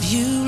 we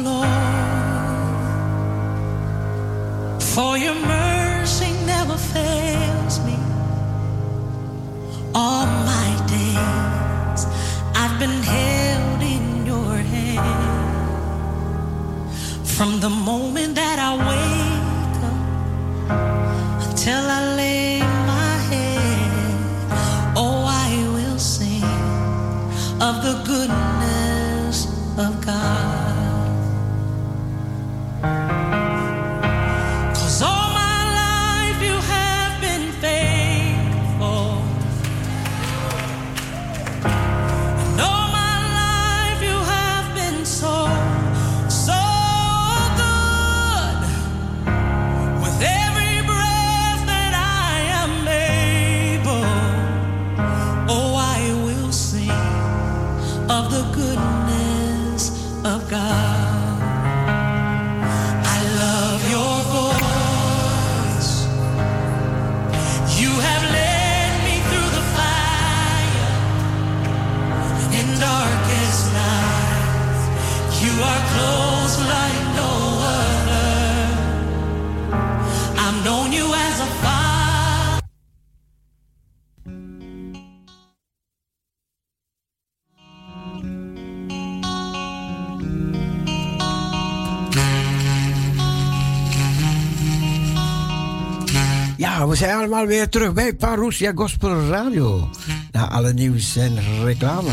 zijn allemaal weer terug bij Parousia Gospel Radio. Na alle nieuws en reclame.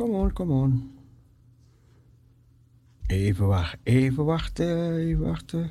Come on, come on. Even wachten, even wachten, even wachten.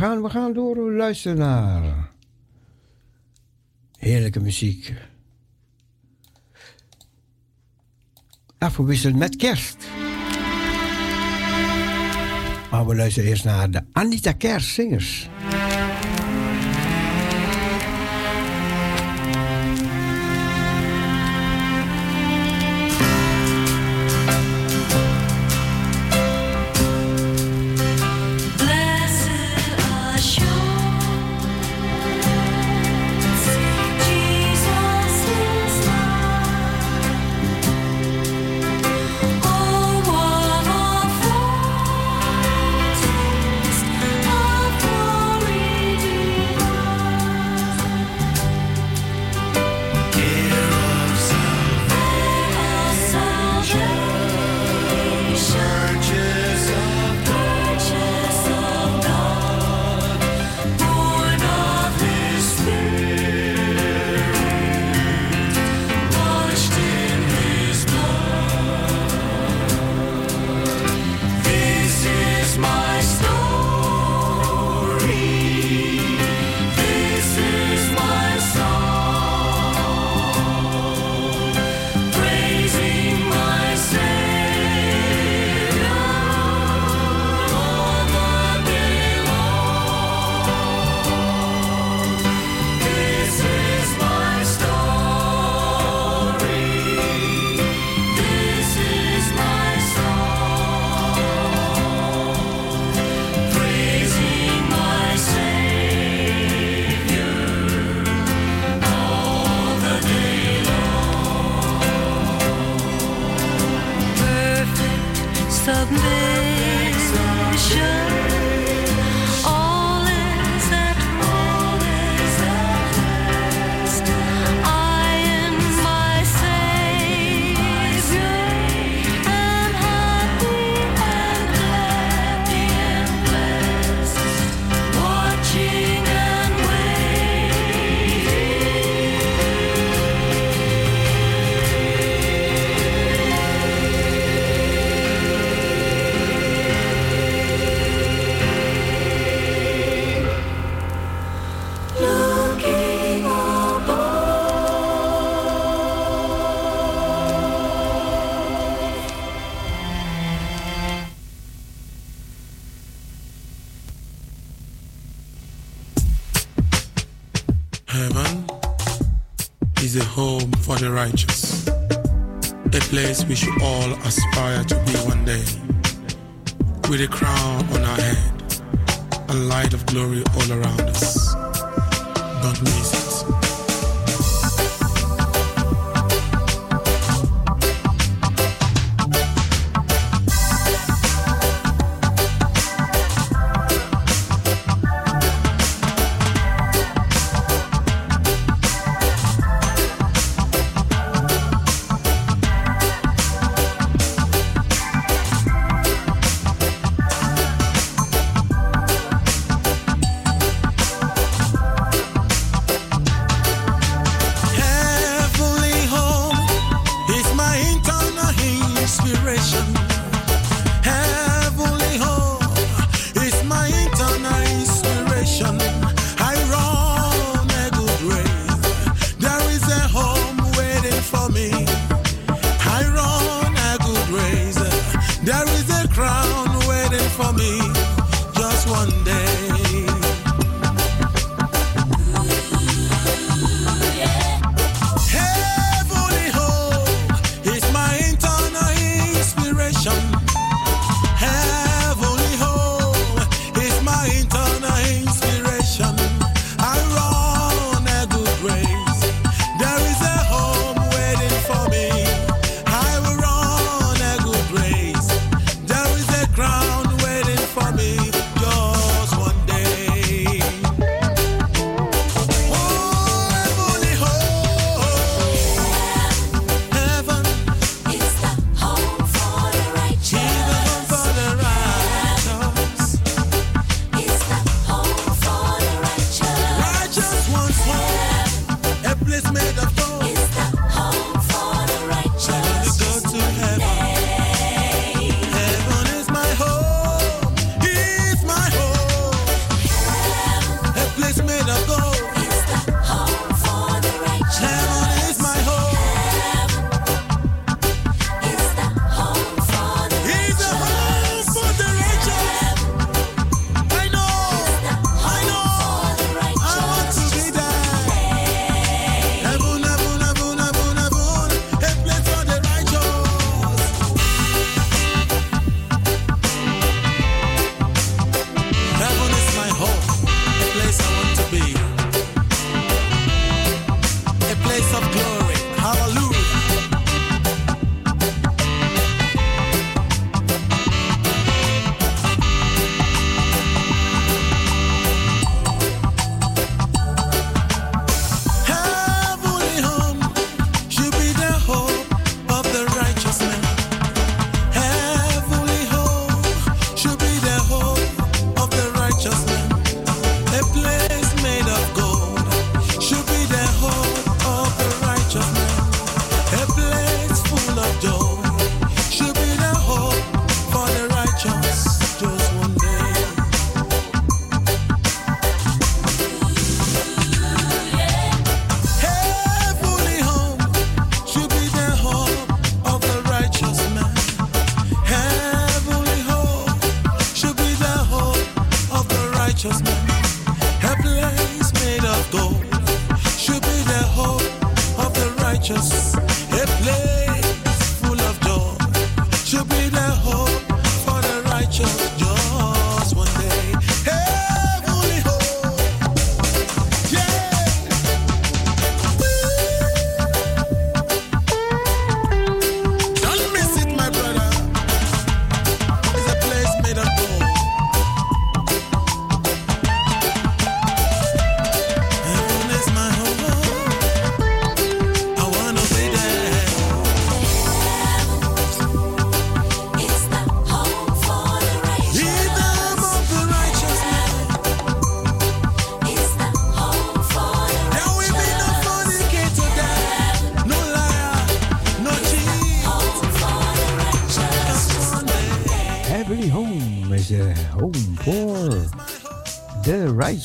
Gaan, we gaan door luisteren naar heerlijke muziek. Afgewisseld met kerst. Maar we luisteren eerst naar de Anita Kerstzingers.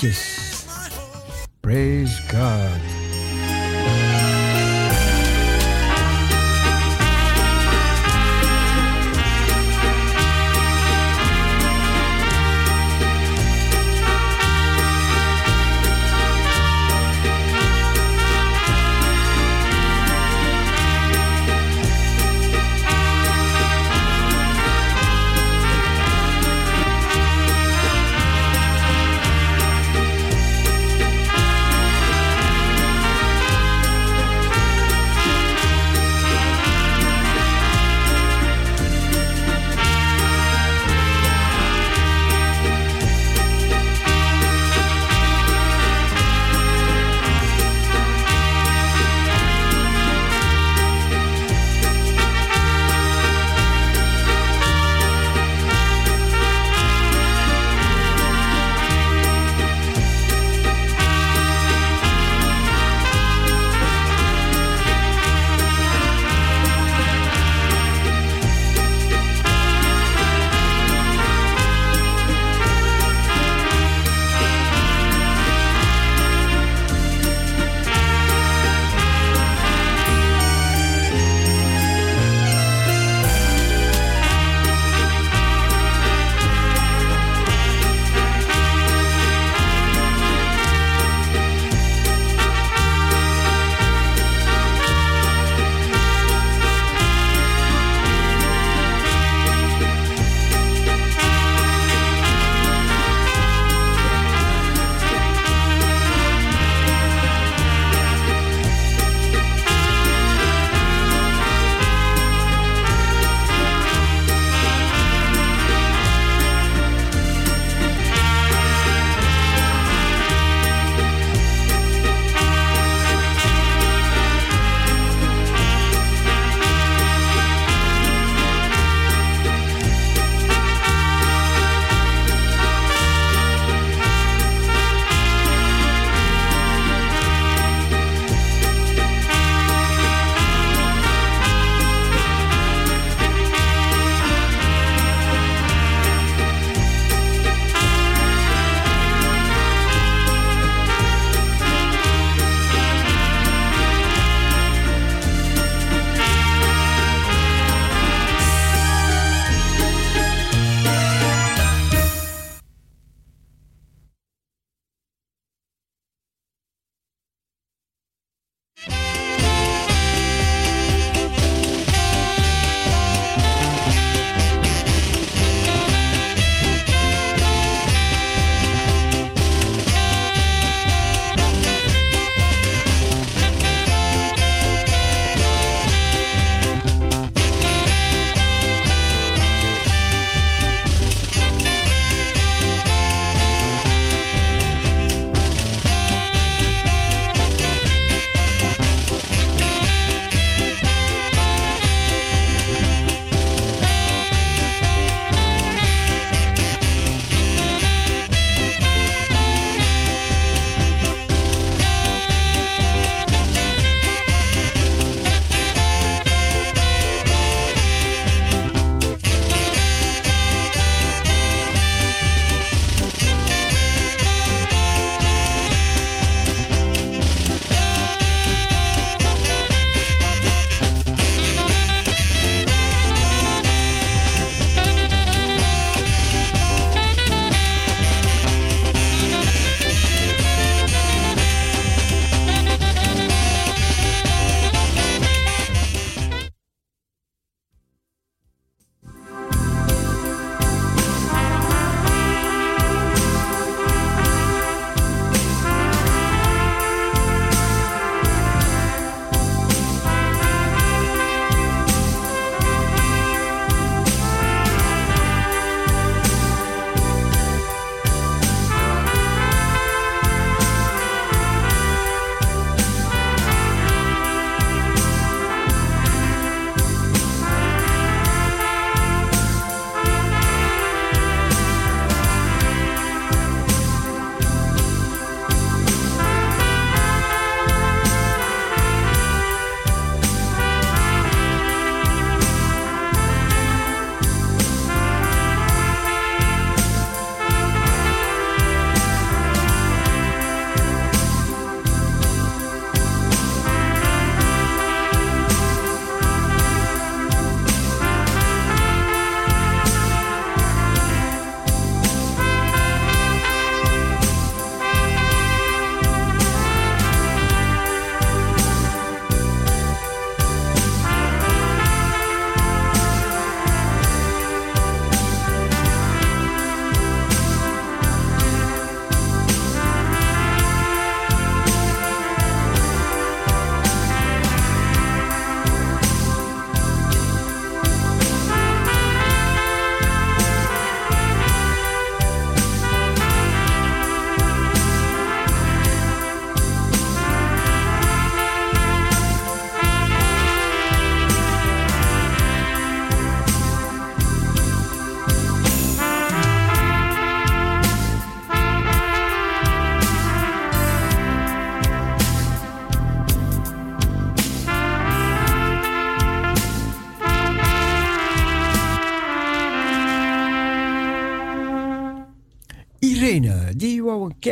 Reyes.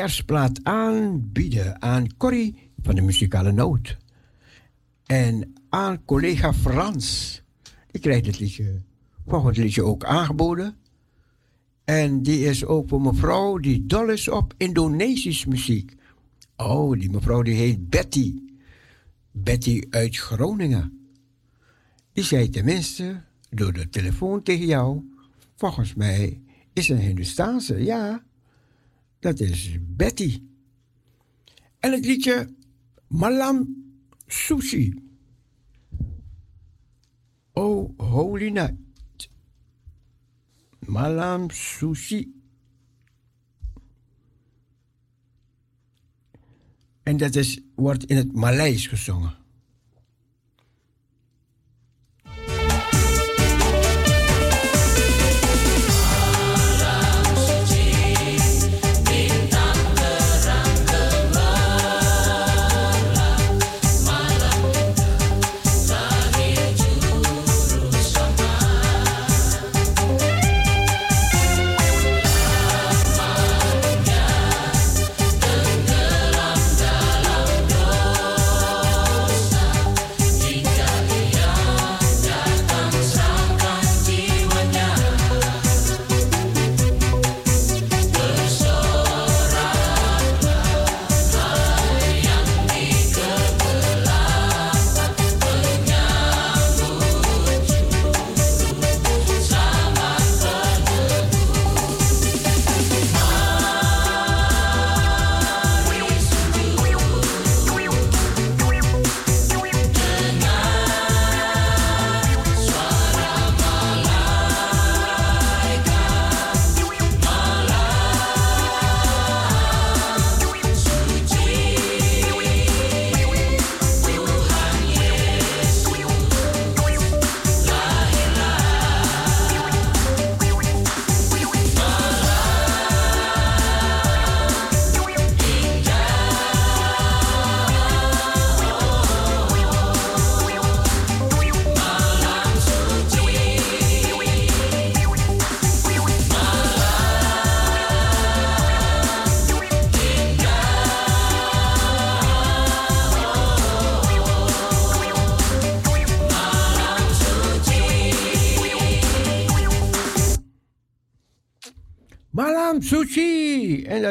Kerstplaat aanbieden aan Corrie van de muzikale noot. En aan collega Frans. Die krijgt het liedje, volgend liedje ook aangeboden. En die is ook voor mevrouw die dol is op Indonesisch muziek. Oh, die mevrouw die heet Betty. Betty uit Groningen. Die zei tenminste door de telefoon tegen jou. Volgens mij is een Hindustaanse, ja. Dat is Betty. En het liedje Malam Sushi. Oh, holy night. Malam Sushi. En dat is, wordt in het Maleis gezongen.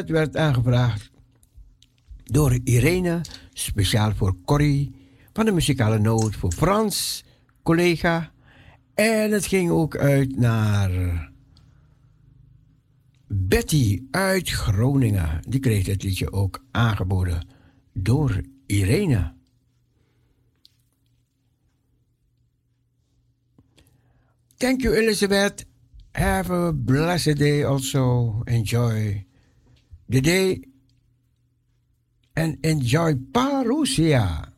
Werd aangevraagd door Irene, speciaal voor Corrie van de muzikale noot, voor Frans, collega. En het ging ook uit naar Betty uit Groningen. Die kreeg het liedje ook aangeboden door Irene. Thank you, Elizabeth. Have a blessed day also. Enjoy the day and enjoy Parousia,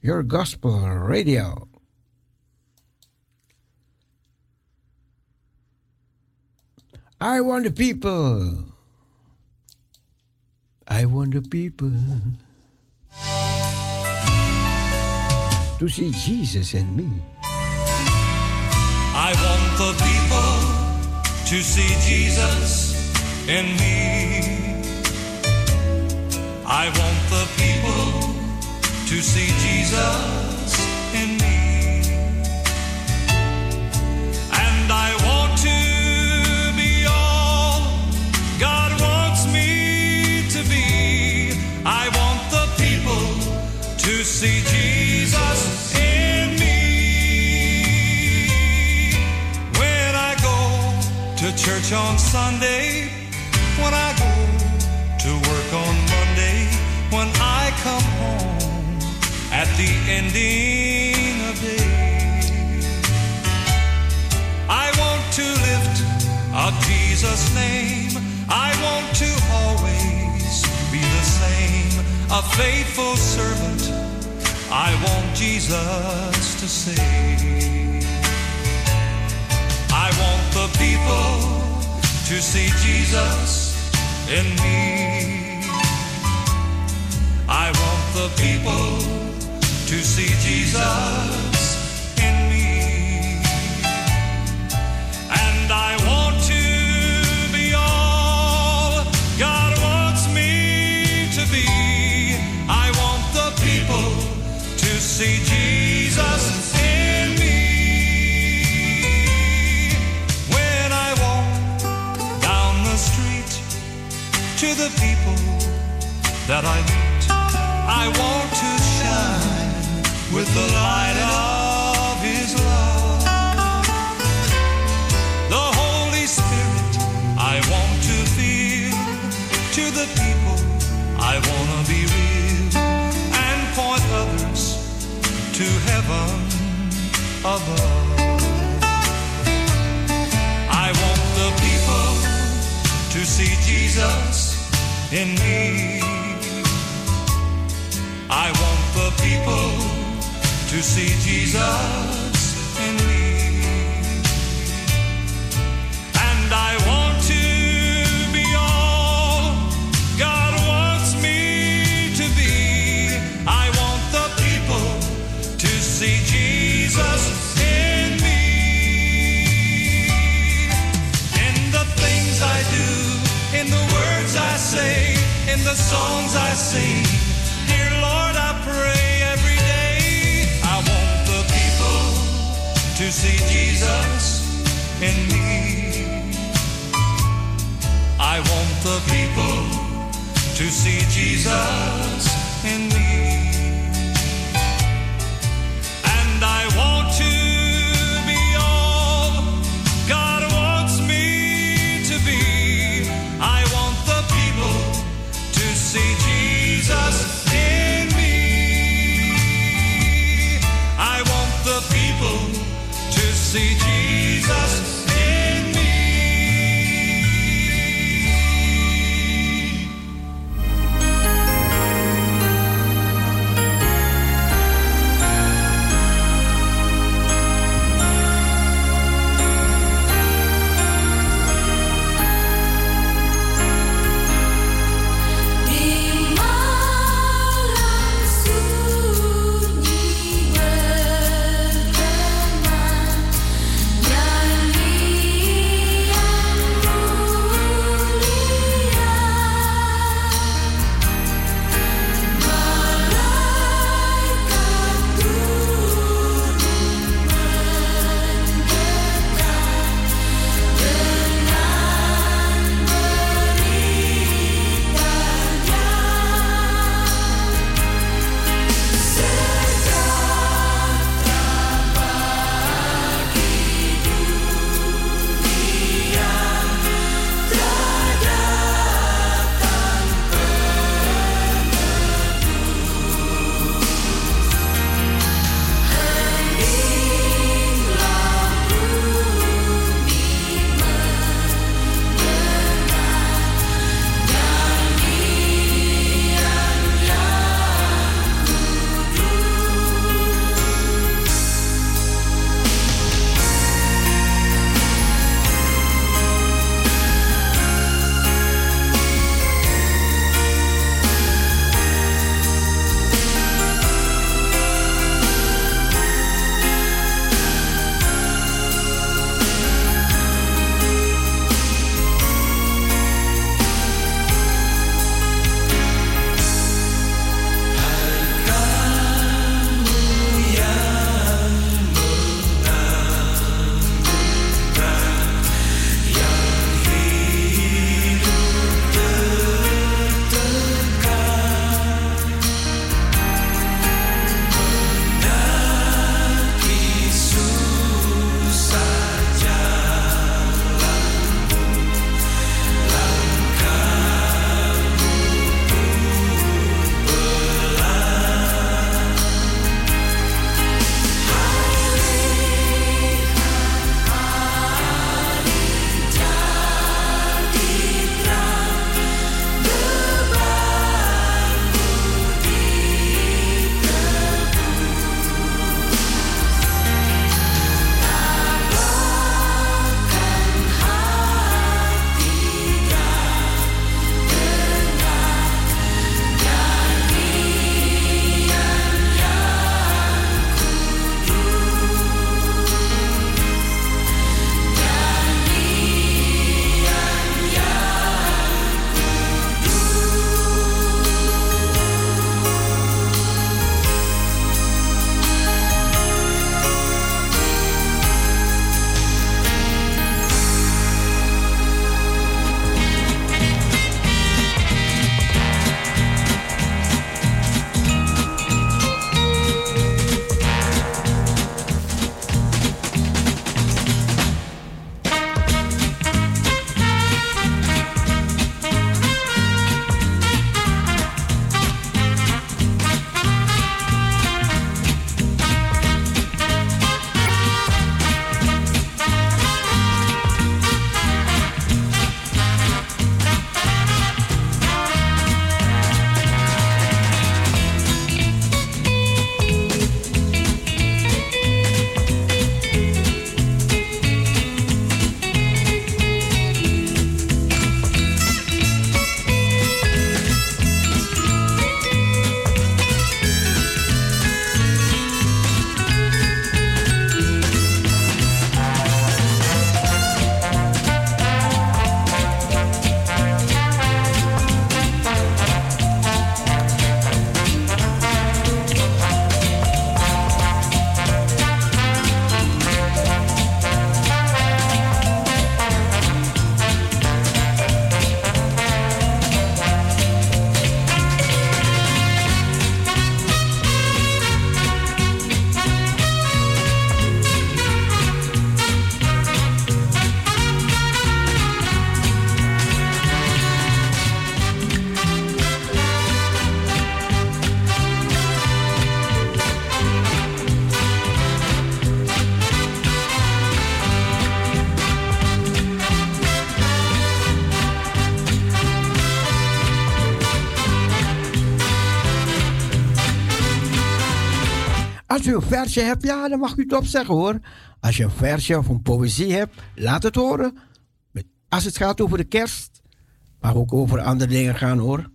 your gospel radio. I want the people. I want the people to see Jesus in me. I want the people to see Jesus in me. I want the people to see Jesus in me. And I want to be all God wants me to be. I want the people to see Jesus in me. When I go to church on Sunday, when I go to work on Monday, when I come home at the ending of day. I want to lift up Jesus' name. I want to always be the same, a faithful servant. I want Jesus to save. I want the people to see Jesus in me. I want the people to see Jesus that I meet, I want to shine with the light of His love. The Holy Spirit I want to feel to the people I want to be real and point others to heaven above. I want the people to see Jesus in me. I want the people to see Jesus the songs I sing. Dear Lord, I pray every day. I want the people to see Jesus in me. I want the people to see Jesus u een versje hebt, ja, dan mag u het opzeggen hoor. Als je een versje of een poëzie hebt, laat het horen. Als het gaat over de kerst, mag ook over andere dingen gaan hoor.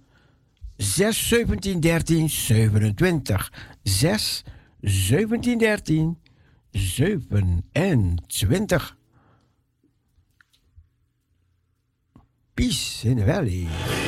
6, 17, 13, 27. 6, 17, 13, 27. Peace in the Valley.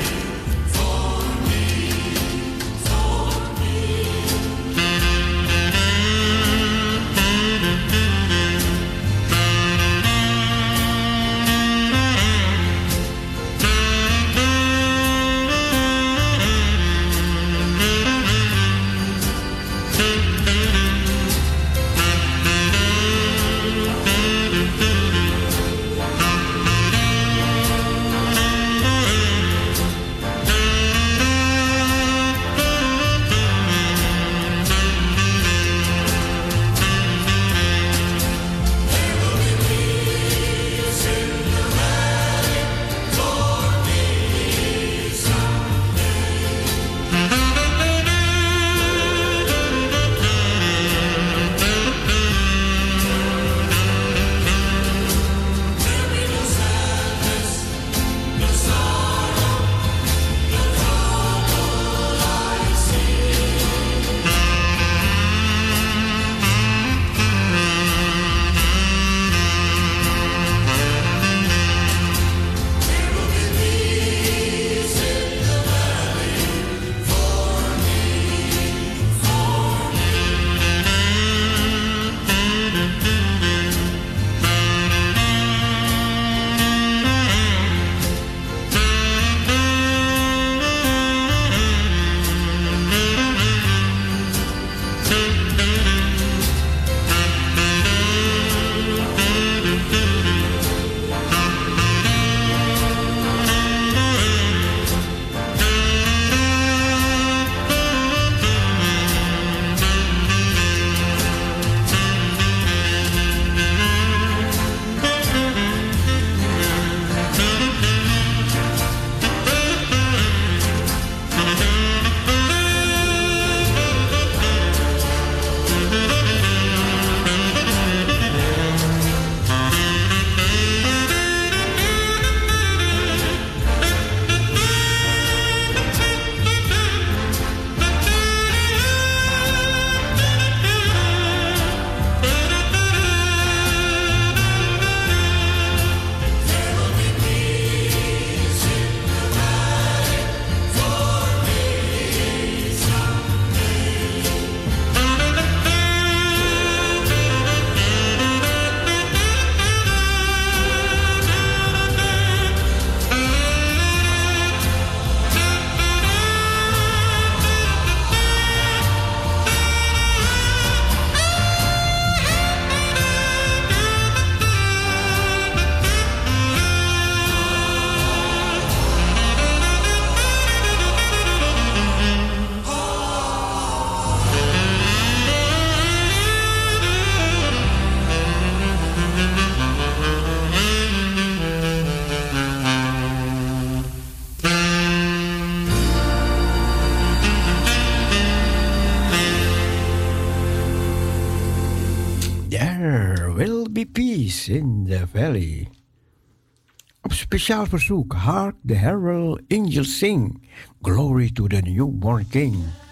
Speciaal verzoek, Hark the Herald Angels Sing, Glory to the Newborn King.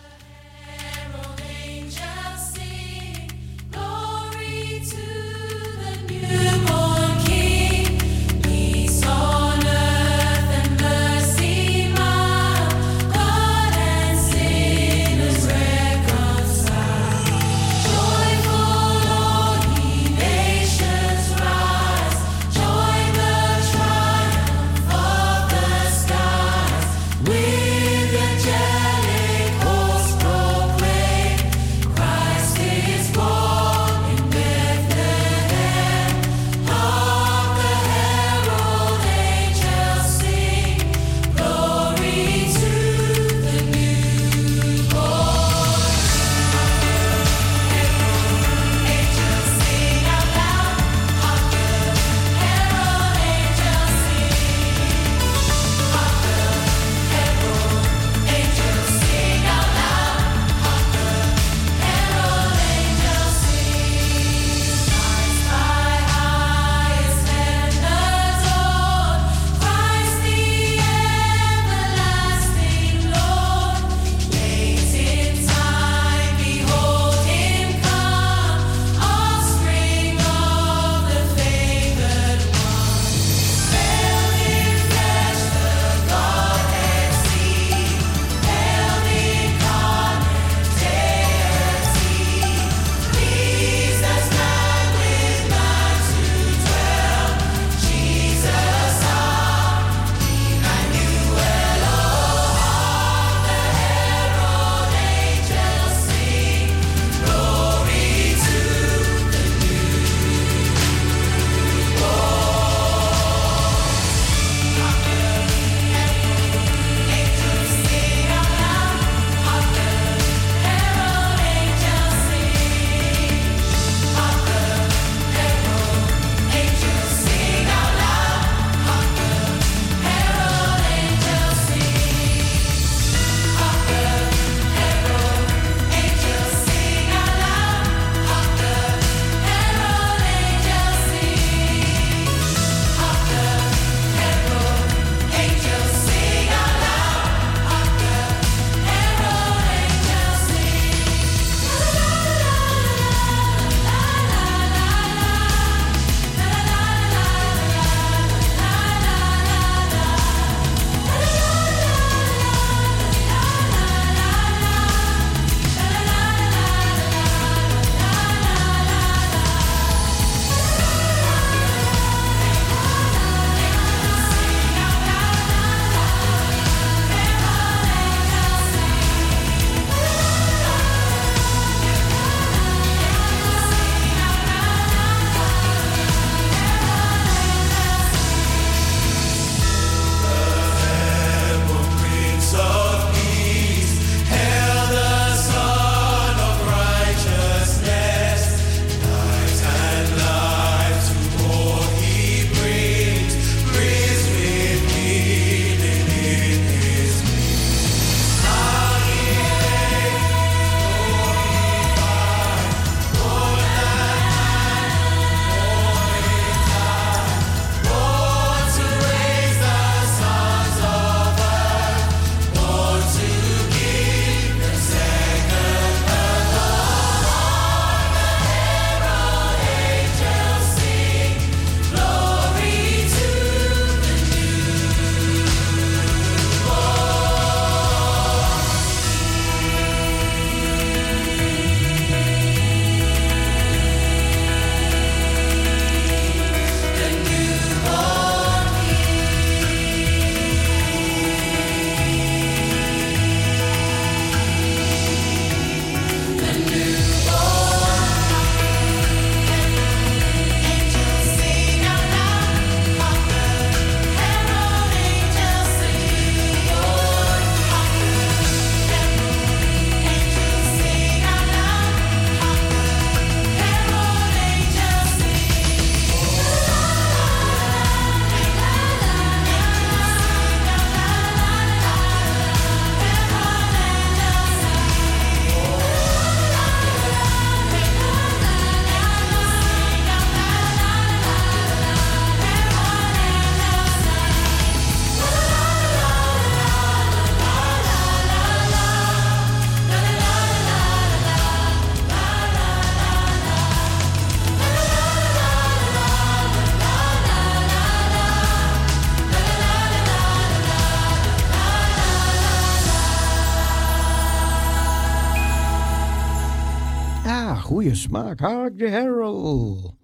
Hark the Herald.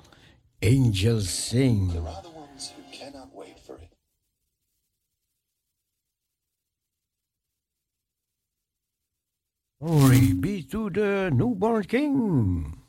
Angels sing. There are the ones who cannot wait for it. Glory be to the newborn King.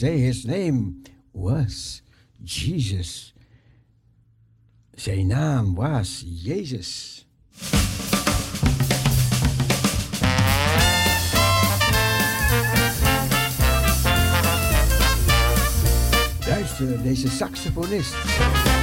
Say his name was Jesus. Zijn naam was Jezus. Luister, deze saxofonist.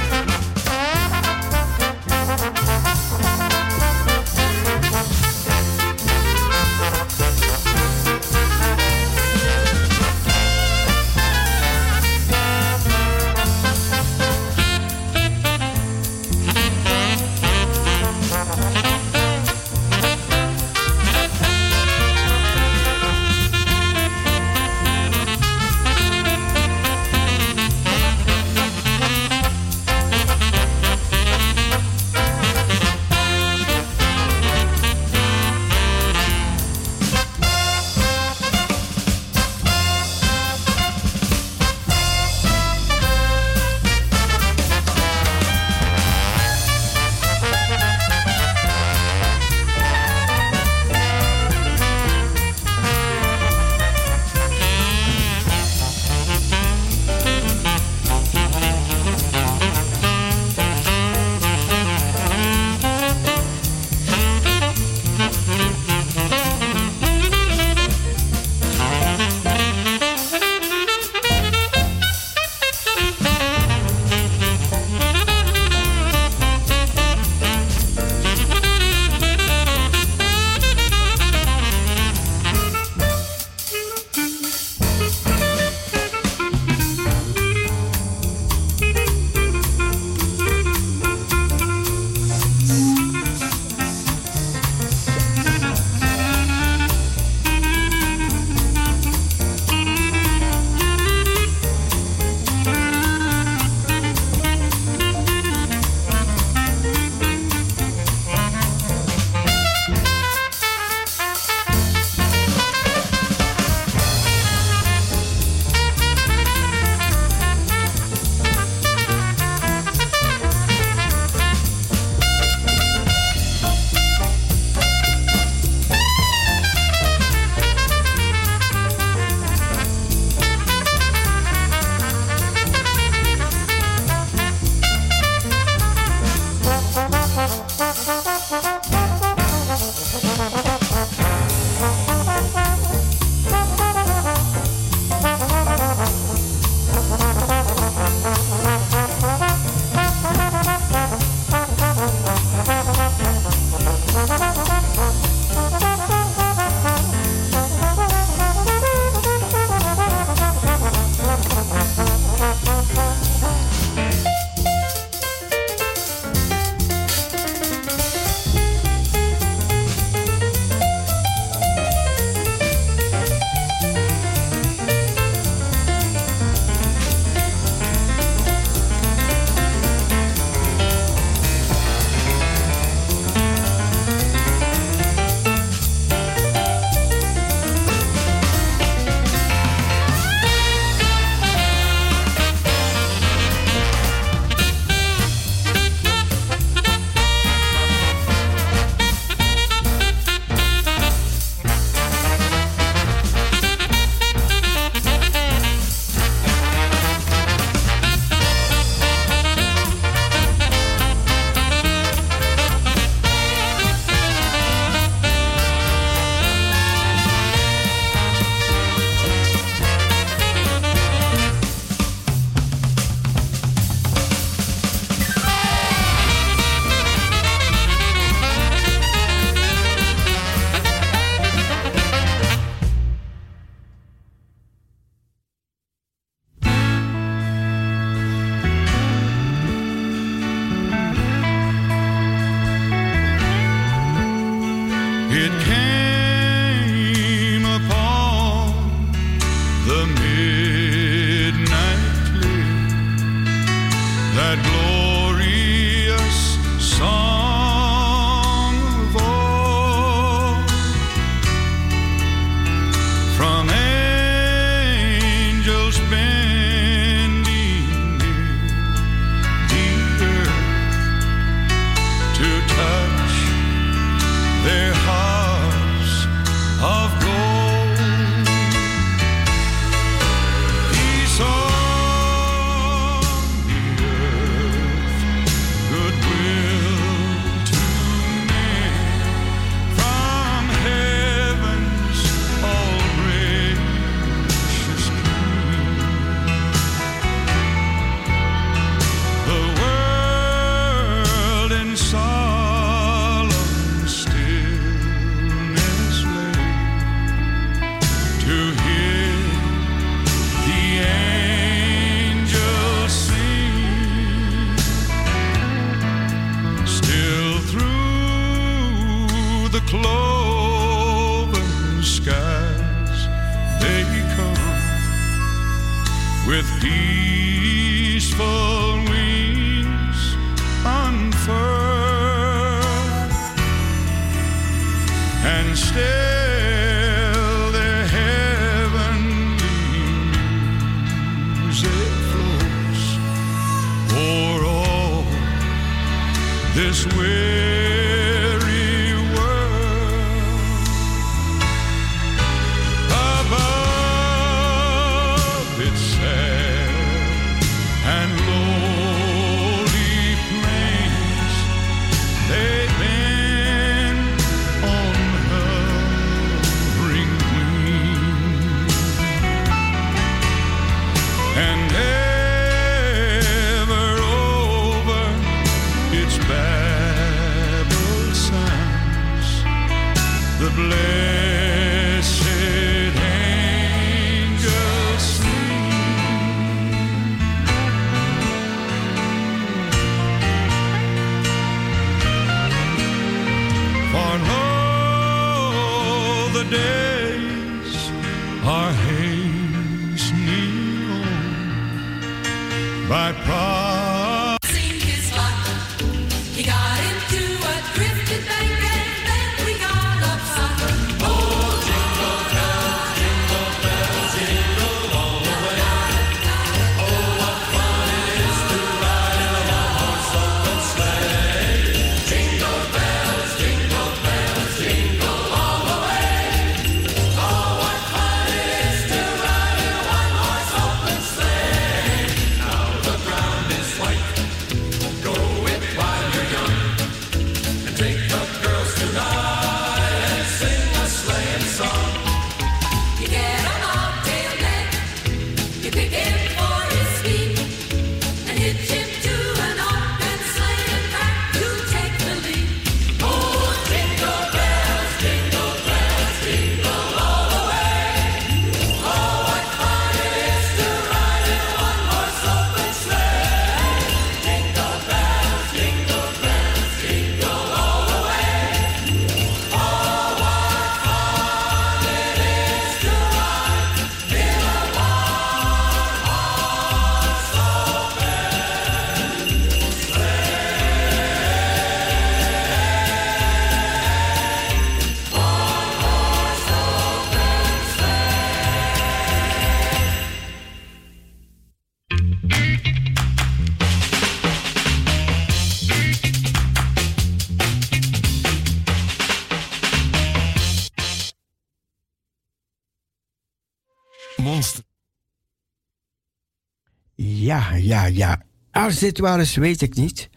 Ja, ja. Als dit waar is, weet ik niet.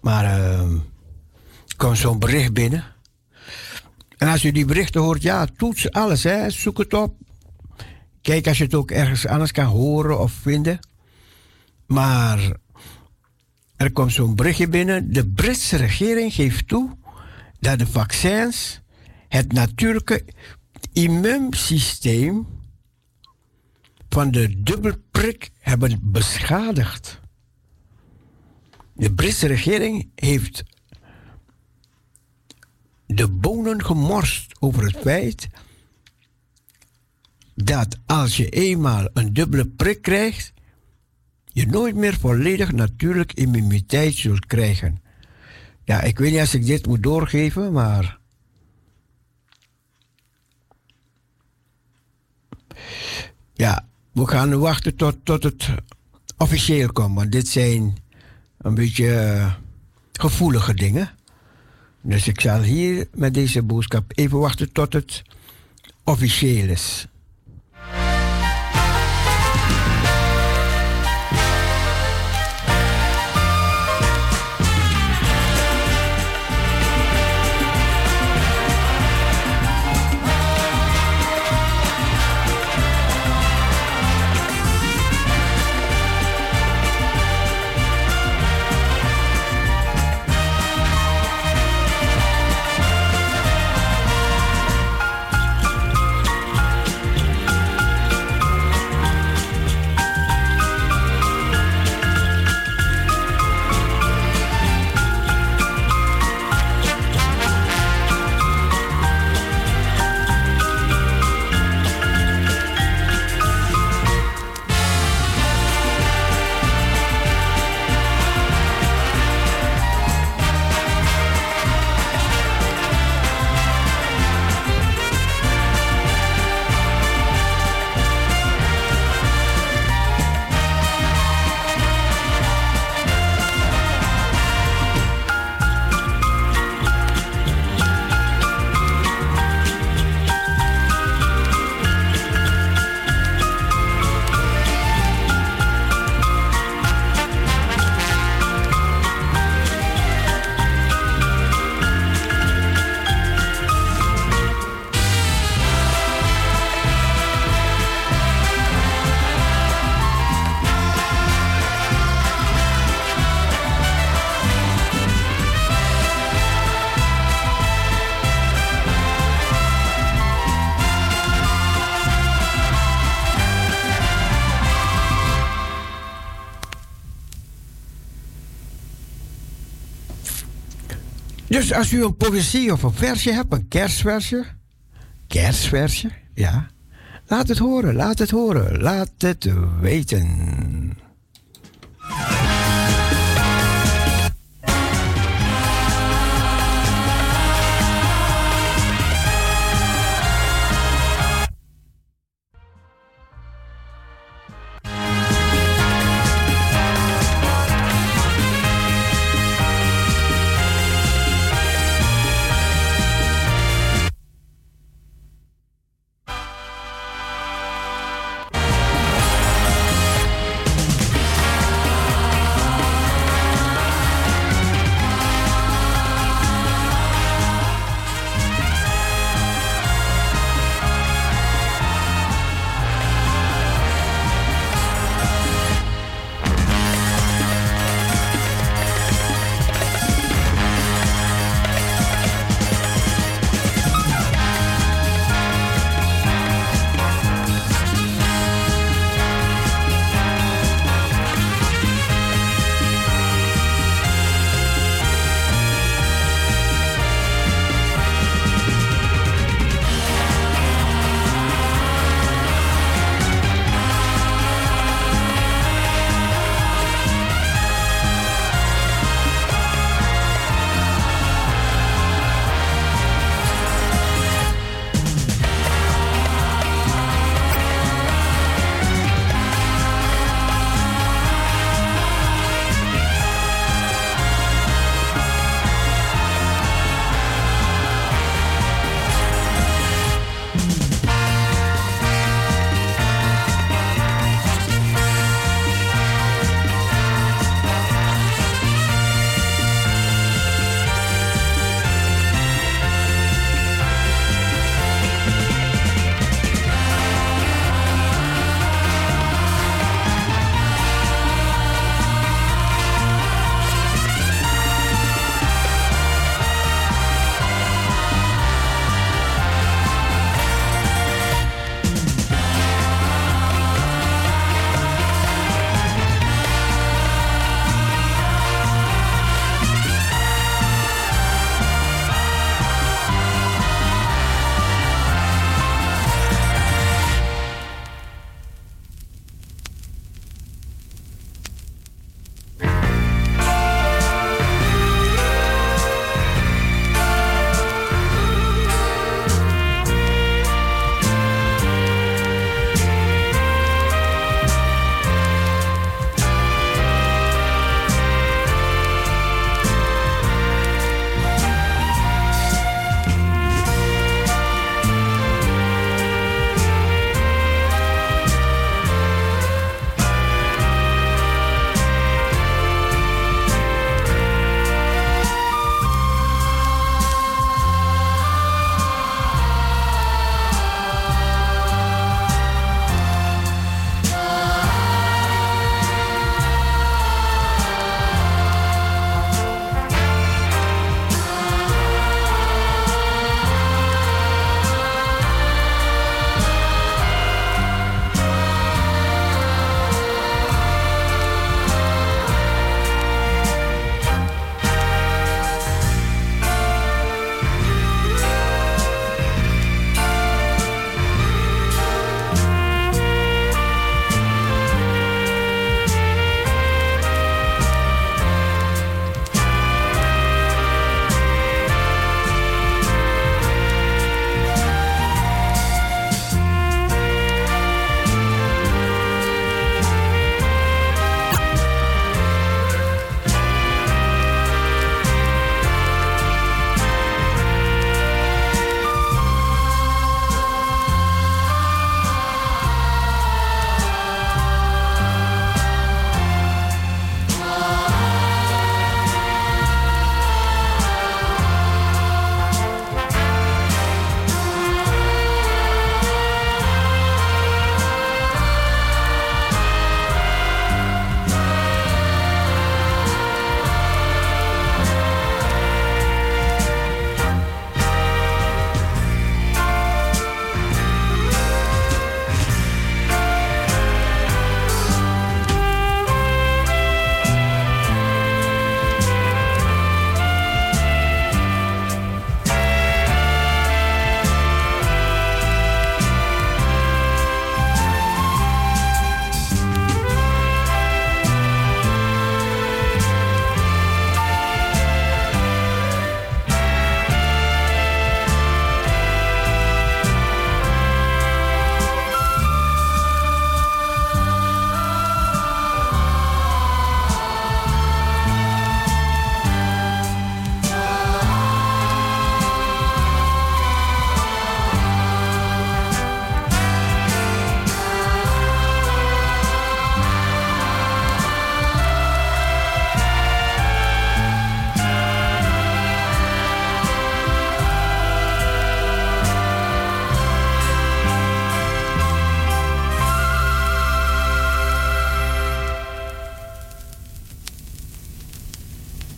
Maar uh, komt zo'n bericht binnen. En als u die berichten hoort, ja, toets alles, hè. Zoek het op. Kijk als je het ook ergens anders kan horen of vinden. Maar er komt zo'n berichtje binnen. De Britse regering geeft toe dat de vaccins het natuurlijke immuunsysteem van de dubbelprik hebben beschadigd. De Britse regering heeft de bonen gemorst over het feit dat als je eenmaal een dubbele prik krijgt, je nooit meer volledig natuurlijk immuniteit zult krijgen. Ja, ik weet niet als ik dit moet doorgeven, maar. Ja, we gaan wachten tot, tot het officieel komt, want dit zijn een beetje eh, gevoelige dingen. Dus ik zal hier met deze boodschap even wachten tot het officieel is. Dus als u een poëzie of een versje hebt, een kerstversje, kerstversje, ja, laat het horen, laat het horen, laat het weten.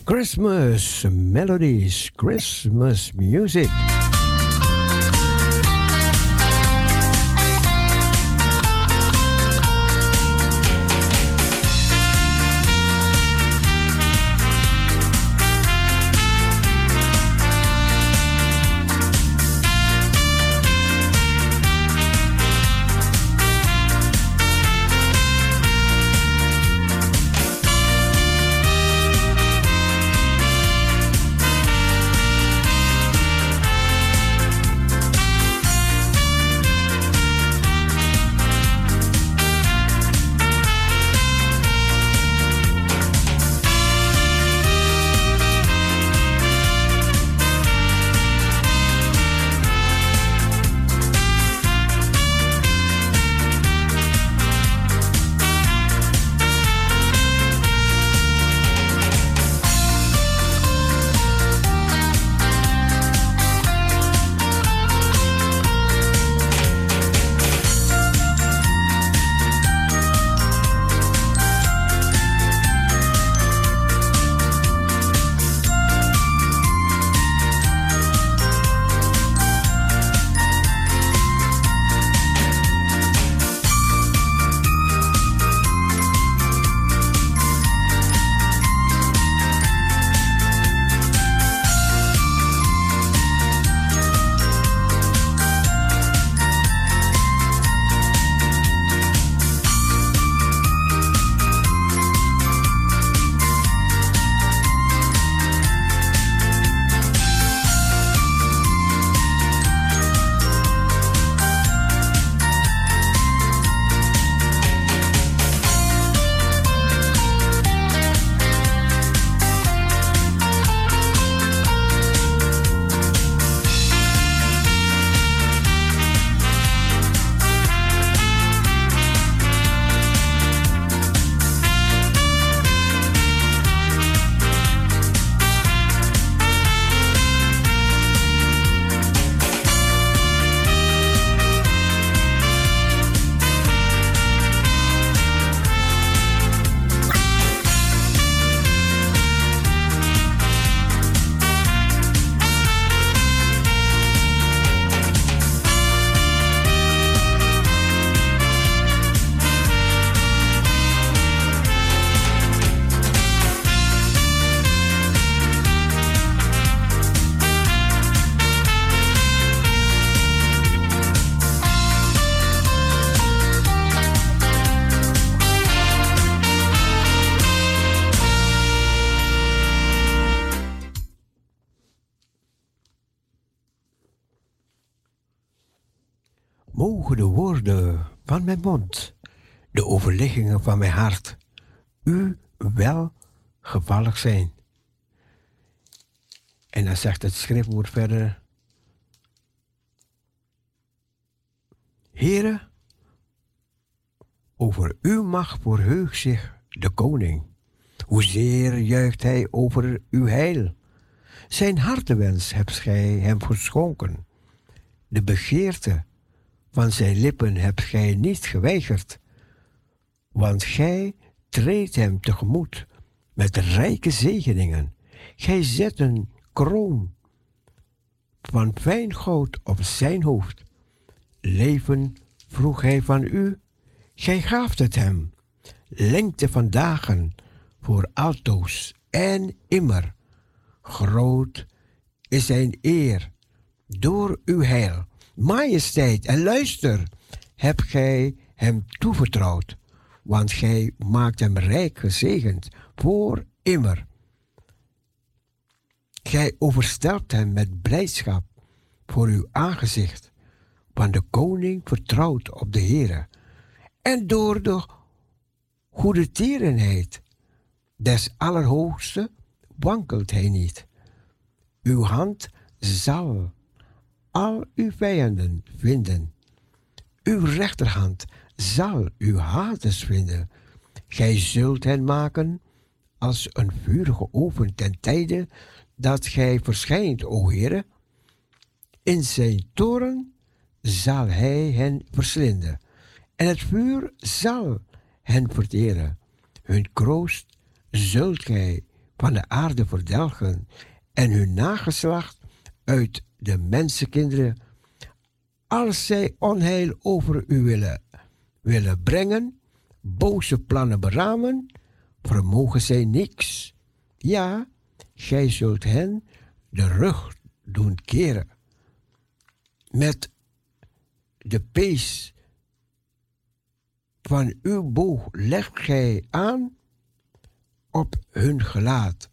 Christmas melodies, Christmas music. Van mijn hart, u wel gevallig zijn. En dan zegt het schriftwoord verder, Heere, over uw macht verheugt zich de koning. Hoezeer juicht hij over uw heil. Zijn hartewens hebt gij hem geschonken. De begeerte van zijn lippen hebt gij niet geweigerd, want gij treedt hem tegemoet met rijke zegeningen. Gij zet een kroon van fijn goud op zijn hoofd. Leven vroeg hij van u, gij gaaft het hem. Lengte van dagen voor altoos en immer. Groot is zijn eer door uw heil majesteit en luister, heb gij hem toevertrouwd, want gij maakt hem rijk gezegend voor immer. Gij overstelt hem met blijdschap voor uw aangezicht, want de koning vertrouwt op de Heere. En door de goede tierenheid des Allerhoogste wankelt hij niet. Uw hand zal al uw vijanden vinden. Uw rechterhand zal uw haters vinden. Gij zult hen maken als een vurige oven ten tijde dat gij verschijnt, o Heere. In zijn toren zal hij hen verslinden en het vuur zal hen verteren. Hun kroost zult gij van de aarde verdelgen en hun nageslacht uit de mensenkinderen, als zij onheil over u willen, willen brengen, boze plannen beramen, vermogen zij niks. Ja, gij zult hen de rug doen keren. Met de pees van uw boog legt gij aan op hun gelaat.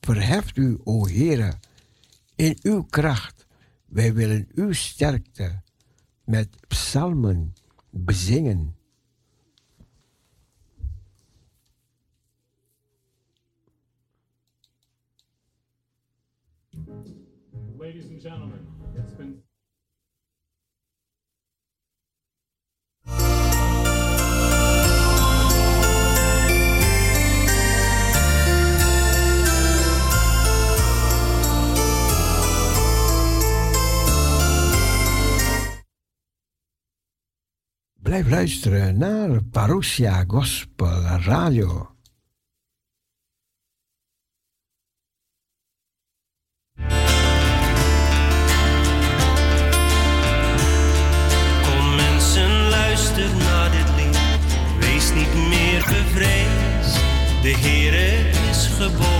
Verheft u, o Heere, in uw kracht. Wij willen uw sterkte met psalmen bezingen. Blijf luisteren naar Parousia Gospel Radio. Kom mensen, luister naar dit lied. Wees niet meer bevreesd. De Heere is geboren,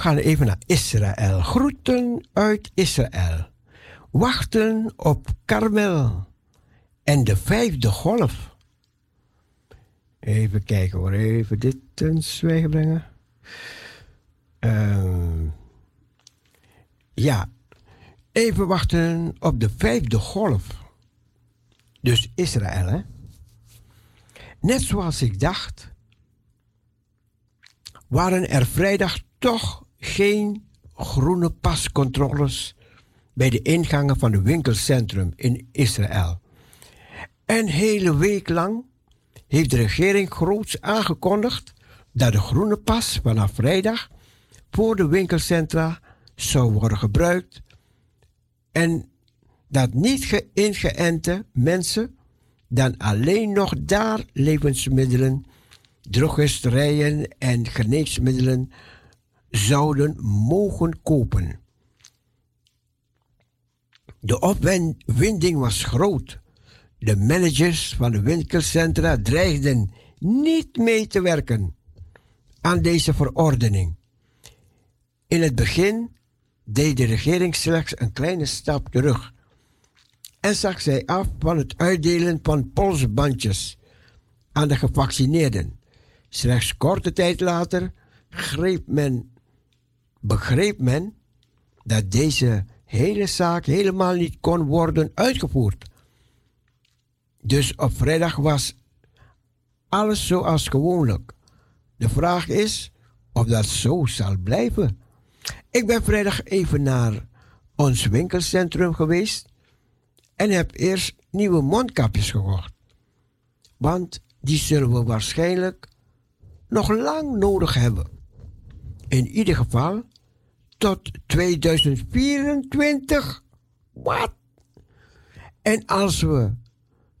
gaan even naar Israël. Groeten uit Israël. Wachten op Karmel en de vijfde golf. Even kijken hoor, even dit ten zwijgen brengen. Ehm, ja, even wachten op de vijfde golf. Dus Israël, hè? Net zoals ik dacht, waren er vrijdag toch geen groene pascontroles bij de ingangen van het winkelcentrum in Israël. Een hele week lang heeft de regering groots aangekondigd dat de groene pas vanaf vrijdag voor de winkelcentra zou worden gebruikt en dat niet geïngeënte mensen dan alleen nog daar levensmiddelen, drogisterijen en geneesmiddelen zouden mogen kopen. De opwinding was groot. De managers van de winkelcentra dreigden niet mee te werken aan deze verordening. In het begin deed de regering slechts een kleine stap terug en zag zij af van het uitdelen van polsbandjes aan de gevaccineerden. Slechts korte tijd later greep men, begreep men dat deze hele zaak helemaal niet kon worden uitgevoerd. Dus op vrijdag was alles zoals gewoonlijk. De vraag is of dat zo zal blijven. Ik ben vrijdag even naar ons winkelcentrum geweest en heb eerst nieuwe mondkapjes gekocht. Want die zullen we waarschijnlijk nog lang nodig hebben. In ieder geval tot 2024. Wat? En als we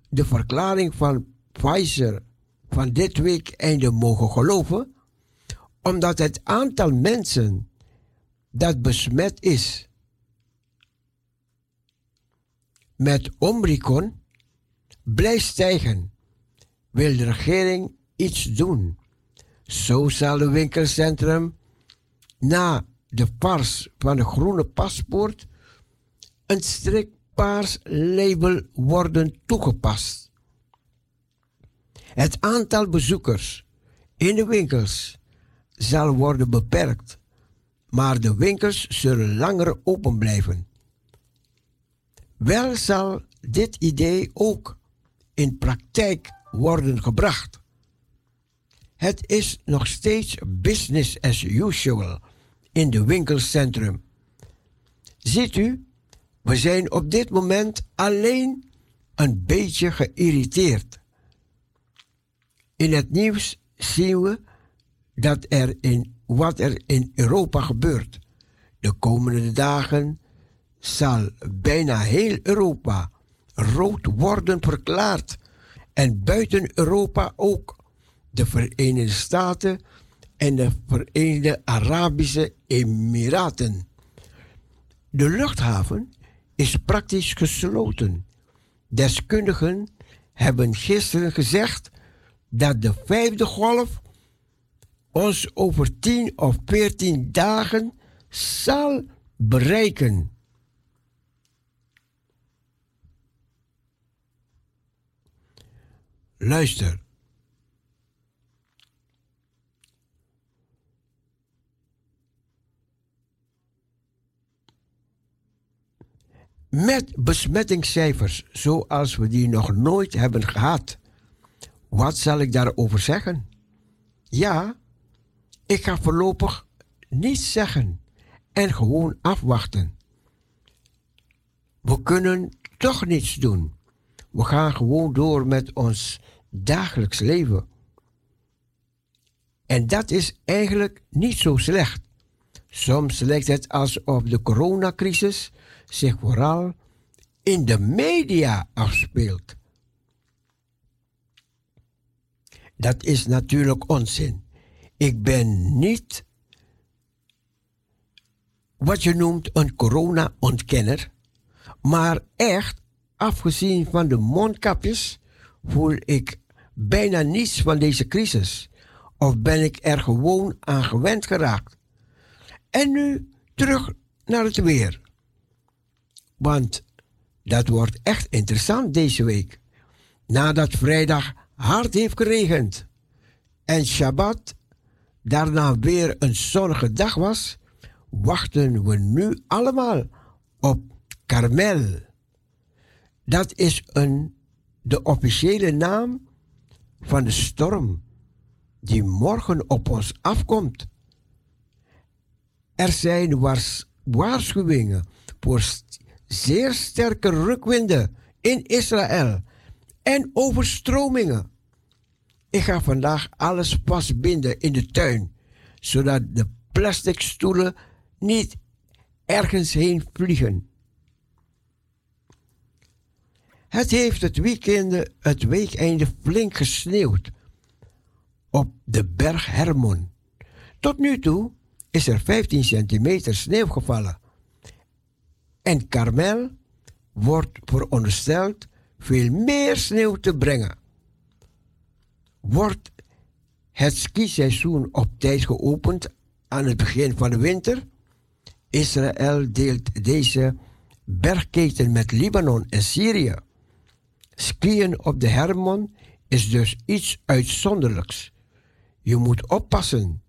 de verklaring van Pfizer van dit week einde mogen geloven, omdat het aantal mensen dat besmet is met Omicron blijft stijgen, wil de regering iets doen. Zo zal het winkelcentrum na de pars van de groene paspoort een strikpaars label worden toegepast. Het aantal bezoekers in de winkels zal worden beperkt, maar de winkels zullen langer open blijven. Wel zal dit idee ook in praktijk worden gebracht. Het is nog steeds business as usual in de winkelcentrum. Ziet u, we zijn op dit moment alleen een beetje geïrriteerd. In het nieuws zien we dat er in, wat er in Europa gebeurt. De komende dagen zal bijna heel Europa rood worden verklaard. En buiten Europa ook de Verenigde Staten en de Verenigde Arabische Emiraten. De luchthaven is praktisch gesloten. Deskundigen hebben gisteren gezegd dat de vijfde golf ons over 10 of 14 dagen zal bereiken. Luister. Met besmettingscijfers zoals we die nog nooit hebben gehad. Wat zal ik daarover zeggen? Ja, ik ga voorlopig niets zeggen en gewoon afwachten. We kunnen toch niets doen. We gaan gewoon door met ons dagelijks leven. En dat is eigenlijk niet zo slecht. Soms lijkt het alsof de coronacrisis zich vooral in de media afspeelt. Dat is natuurlijk onzin. Ik ben niet wat je noemt een corona-ontkenner, maar echt, afgezien van de mondkapjes, voel ik bijna niets van deze crisis. Of ben ik er gewoon aan gewend geraakt? En nu terug naar het weer. Want dat wordt echt interessant deze week. Nadat vrijdag hard heeft geregend en Shabbat daarna weer een zonnige dag was, wachten we nu allemaal op Karmel. Dat is een, de officiële naam van de storm die morgen op ons afkomt. Er zijn waarschuwingen voor zeer sterke rukwinden in Israël en overstromingen. Ik ga vandaag alles vastbinden in de tuin, zodat de plastic stoelen niet ergens heen vliegen. Het heeft het weekende, het weekeinde flink gesneeuwd op de berg Hermon. Tot nu toe is er 15 centimeter sneeuw gevallen. En Carmel wordt verondersteld veel meer sneeuw te brengen. Wordt het skiseizoen op tijd geopend aan het begin van de winter? Israël deelt deze bergketen met Libanon en Syrië. Skiën op de Hermon is dus iets uitzonderlijks. Je moet oppassen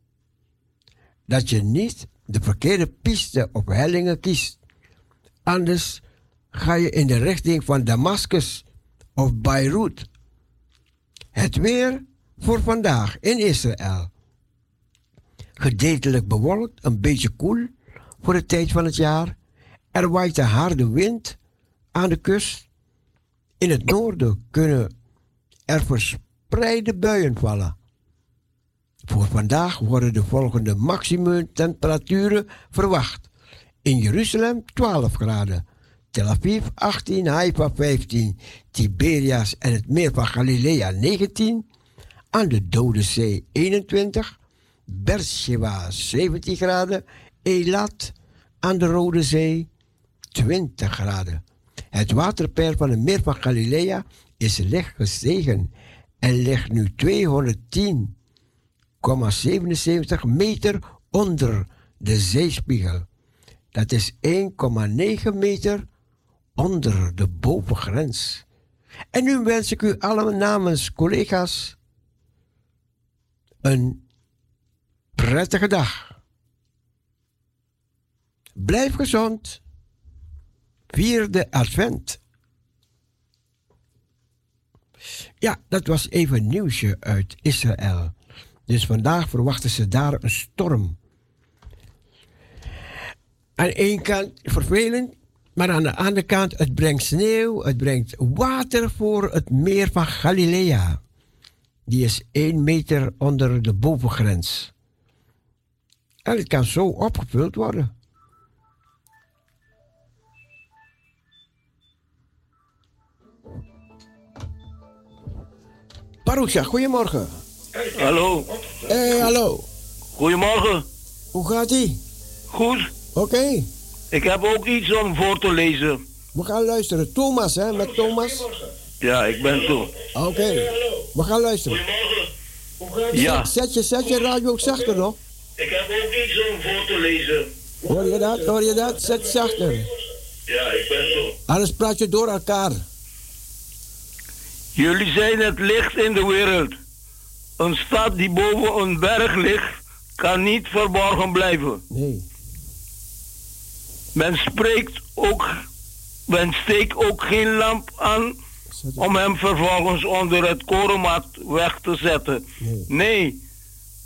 dat je niet de verkeerde piste op hellingen kiest. Anders ga je in de richting van Damascus of Beirut. Het weer voor vandaag in Israël. Gedeeltelijk bewolkt, een beetje koel voor de tijd van het jaar. Er waait een harde wind aan de kust. In het noorden kunnen er verspreide buien vallen. Voor vandaag worden de volgende maximumtemperaturen verwacht. In Jeruzalem 12 graden, Tel Aviv 18, Haifa 15, Tiberias en het meer van Galilea 19, aan de Dode Zee 21, Beersheba 17 graden, Elat aan de Rode Zee 20 graden. Het waterpeil van het meer van Galilea is licht gestegen en ligt nu 210,77 meter onder de zeespiegel. Dat is 1,9 meter onder de bovengrens. En nu wens ik u allemaal namens collega's een prettige dag. Blijf gezond. Vierde advent. Ja, dat was even nieuwsje uit Israël. Dus vandaag verwachten ze daar een storm. Aan ene kant vervelend, maar aan de andere kant, het brengt sneeuw, het brengt water voor het meer van Galilea. Die is 1 meter onder de bovengrens. En het kan zo opgevuld worden. Parousia, goedemorgen. Hallo. Hey, hallo. Goedemorgen. Hoe gaat ie? Goed. Oké. Ik heb ook iets om voor te lezen. We gaan luisteren. Thomas, hè, met Thomas. Ja, ik ben toe. Oké. We gaan luisteren. Ja. Zet je, zet je radio ook zachter nog. Ik heb ook iets om voor te lezen. Hoor je dat? Hoor je dat? Zet zachter. Ja, ik ben toe. Anders praat je door elkaar. Jullie zijn het licht in de wereld. Een stad die boven een berg ligt, kan niet verborgen blijven. Nee. Men spreekt ook, men steekt ook geen lamp aan om hem vervolgens onder het korenmat weg te zetten. Nee. Nee,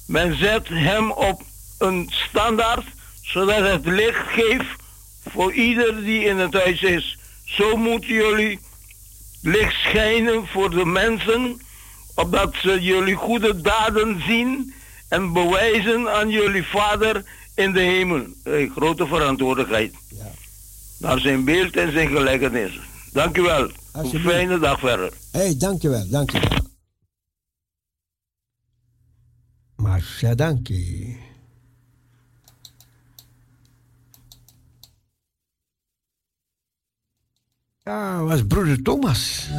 men zet hem op een standaard, zodat het licht geeft voor ieder die in het huis is. Zo moeten jullie licht schijnen voor de mensen, opdat ze jullie goede daden zien en bewijzen aan jullie Vader in de hemel. Hey, grote verantwoordelijkheid. Ja. Naar zijn beeld en zijn gelijkenis. Dank u wel. Een fijne dag verder. Hé, hey, dankjewel, dankjewel. Masha, dankie. Ja, was broeder Thomas.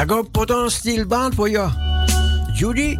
I got put on steel band for you. Judy,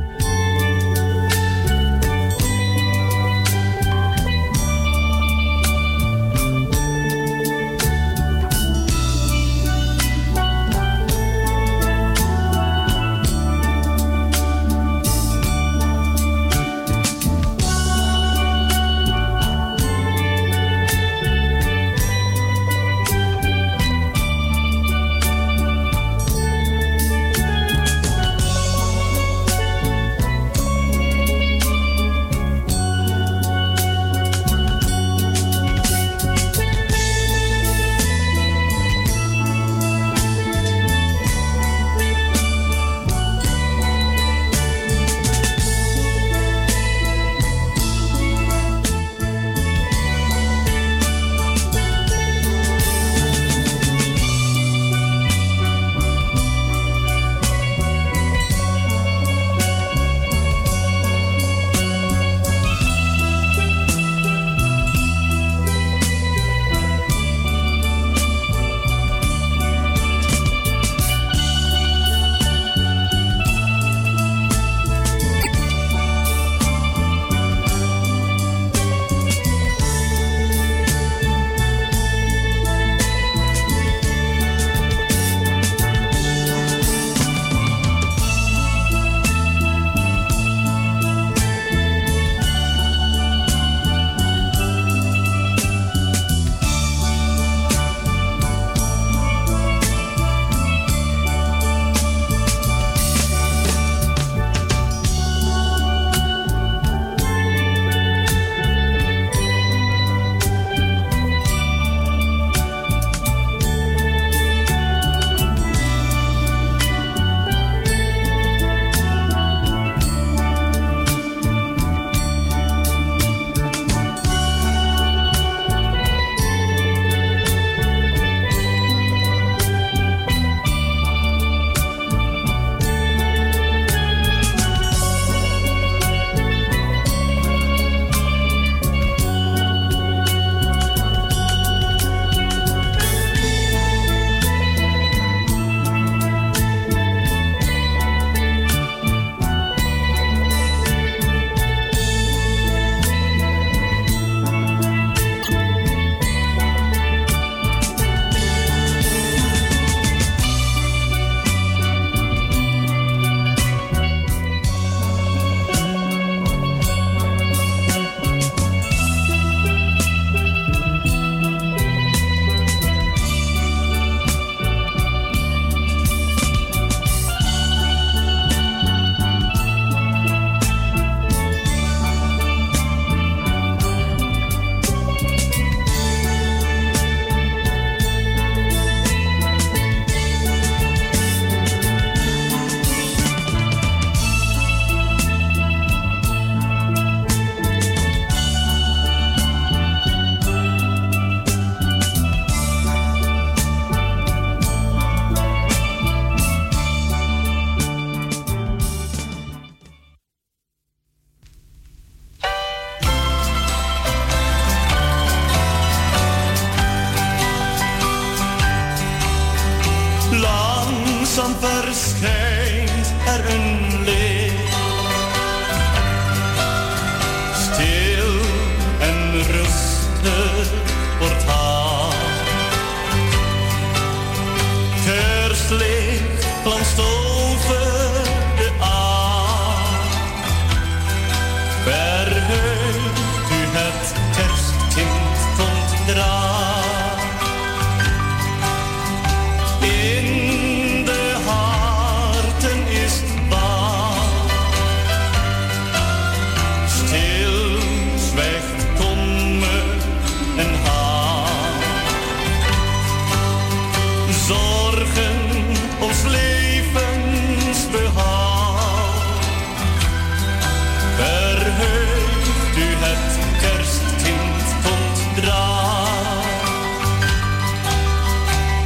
straat.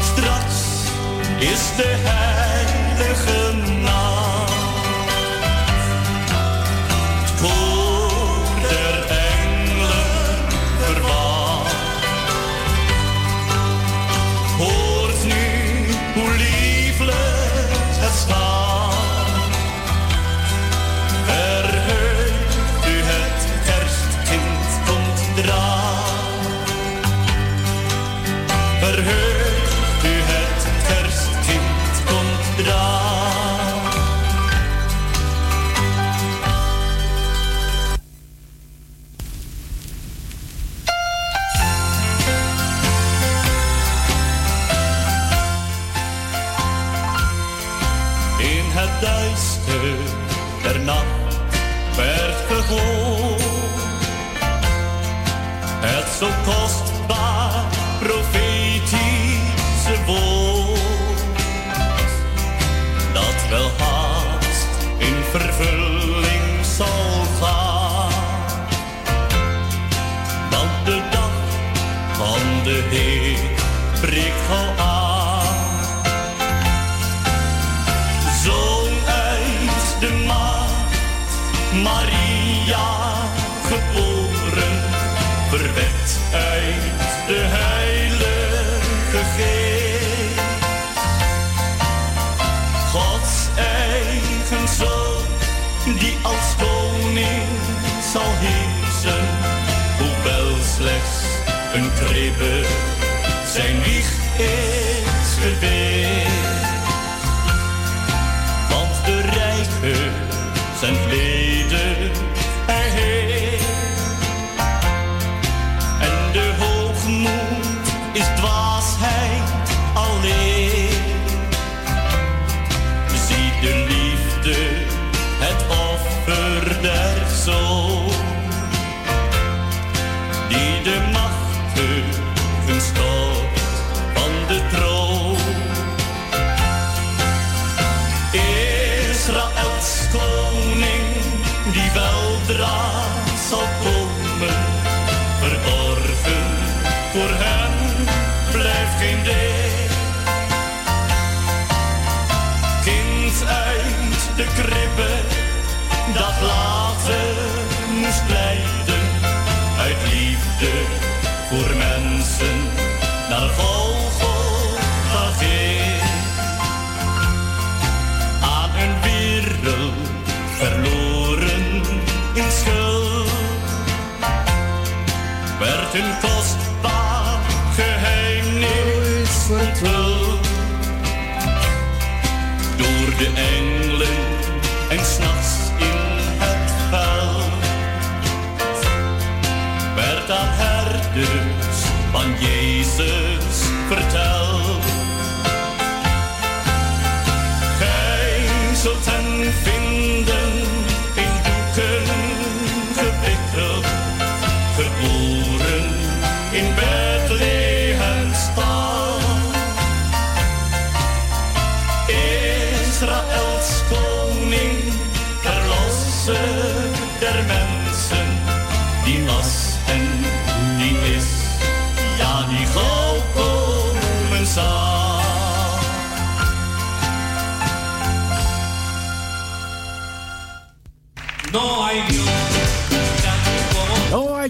Straks is de hel.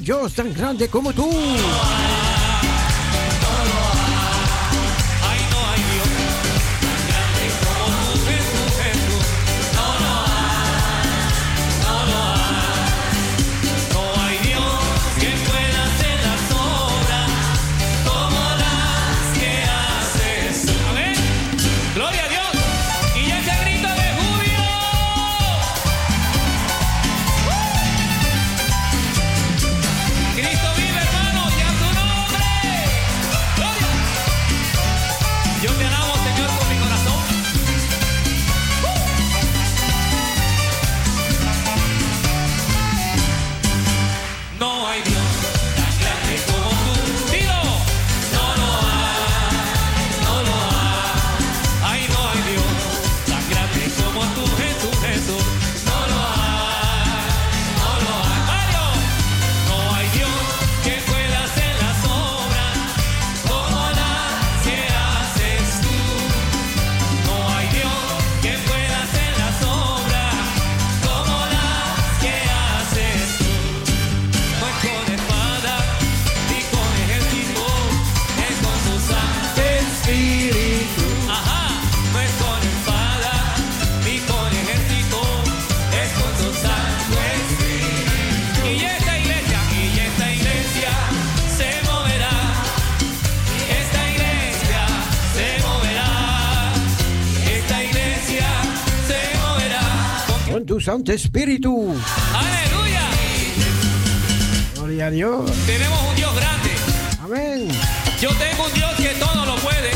yo tan grande como tú. Santo Espíritu. Aleluya. Gloria a Dios. Tenemos un Dios grande. Amén. Yo tengo un Dios que todo lo puede.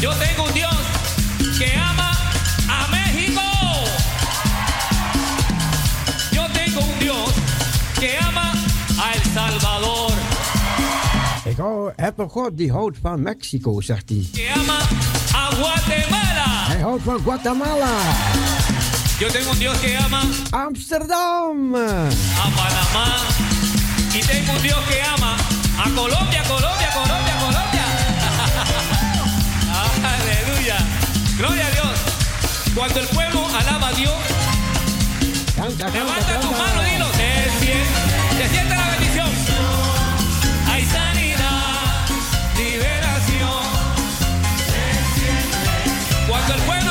Yo tengo un Dios que ama a México. Yo tengo un Dios que ama a El Salvador. Ik hou, heb een van Mexico, zegt. Que ama a Guatemala. Hij houdt van Guatemala. Yo tengo un Dios que ama Amsterdam, a Panamá y tengo un Dios que ama a Colombia, Colombia, Colombia, Colombia. Aleluya. Gloria a Dios. Cuando el pueblo alaba a Dios, canta, canta, levanta tus manos, dilo. Te siente, la bendición. Hay sanidad, liberación. Cuando el pueblo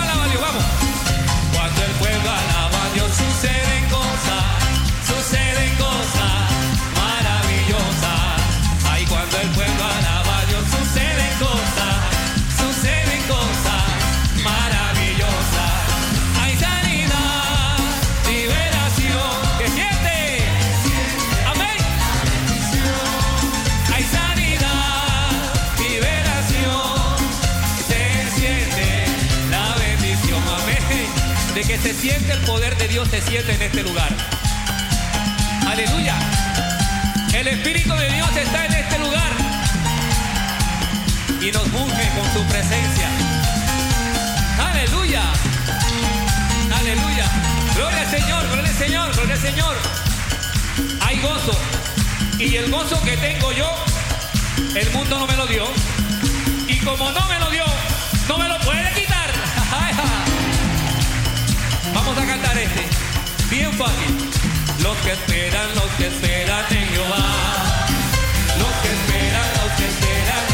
se siente el poder de Dios, se siente en este lugar. Aleluya. El Espíritu de Dios está en este lugar y nos unge con su presencia. Aleluya. Aleluya. Gloria al Señor, gloria al Señor, gloria al Señor. Hay gozo. Y el gozo que tengo yo, el mundo no me lo dio. Y como no me lo dio, no me lo puede quitar. Vamos a cantar este. Bien fácil. Los que esperan, los que esperan en Jehová. Los que esperan, los que esperan.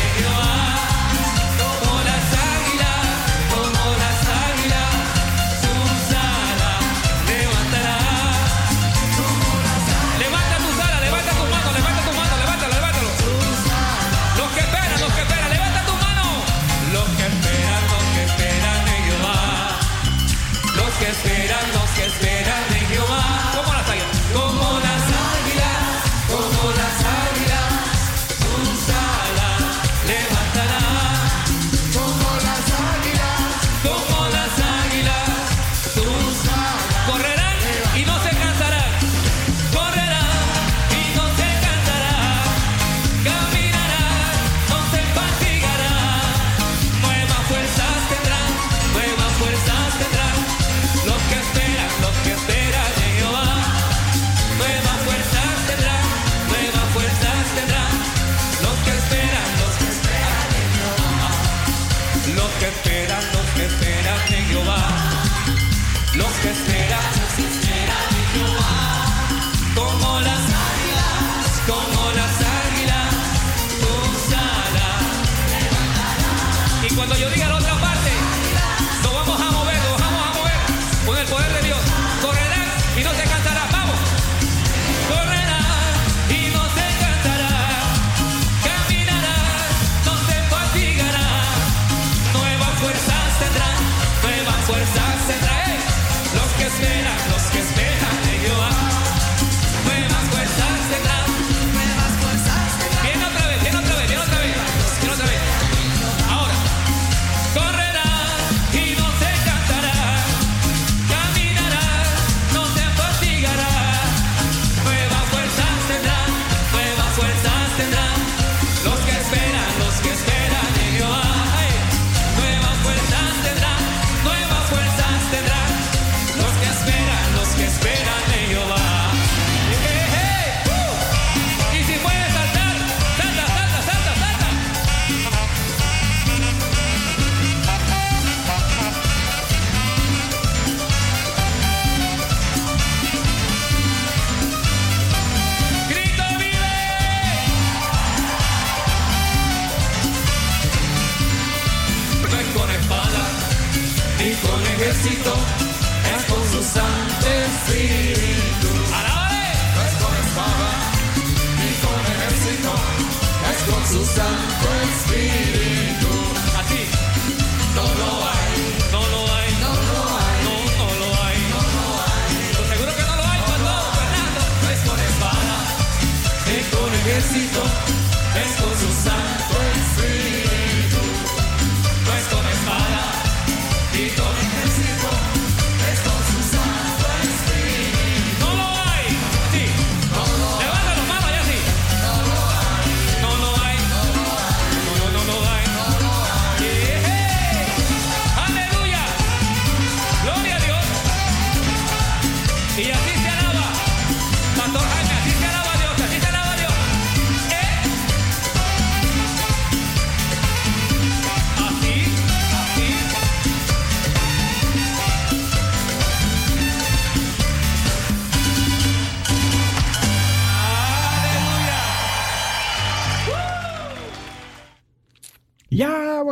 Cristo es con su santo y.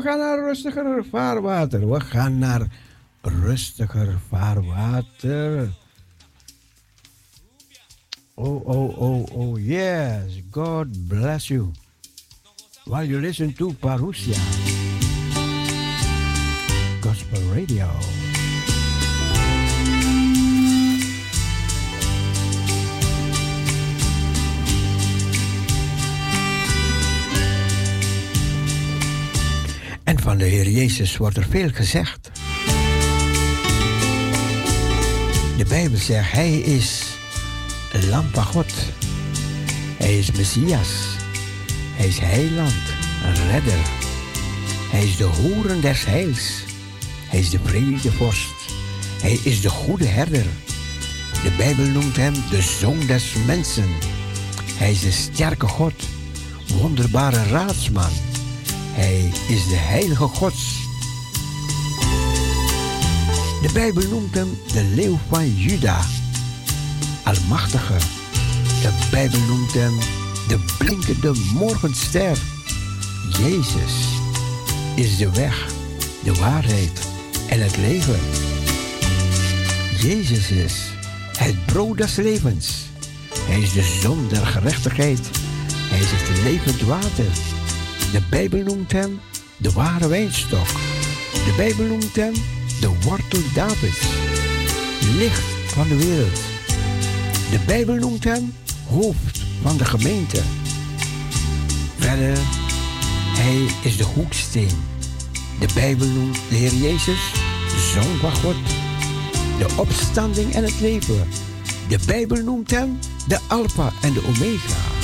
gaan naar rustiger vaarwater. We gaan naar rustiger vaarwater. Oh, oh, oh, oh, yes. God bless you. While you listen to Parousia. Gospel Radio. Van de Heer Jezus wordt er veel gezegd. De Bijbel zegt, Hij is een lam van God. Hij is Messias. Hij is heiland, een redder. Hij is de horen des heils. Hij is de vredevorst. Hij is de goede herder. De Bijbel noemt hem de zoon des mensen. Hij is de sterke God, wonderbare raadsman. Hij is de heilige Gods. De Bijbel noemt hem de leeuw van Juda, Almachtige. De Bijbel noemt hem de blinkende morgenster. Jezus is de weg, de waarheid en het leven. Jezus is het brood des levens. Hij is de zon der gerechtigheid. Hij is het levend water. De Bijbel noemt hem de ware wijnstok. De Bijbel noemt hem de wortel Davids. Licht van de wereld. De Bijbel noemt hem hoofd van de gemeente. Verder, hij is de hoeksteen. De Bijbel noemt de Heer Jezus Zoon van God. De opstanding en het leven. De Bijbel noemt hem de Alpha en de Omega.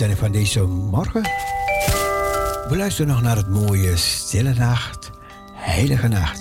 Uitzending van deze morgen. We luisteren nog naar het mooie Stille Nacht, Heilige Nacht.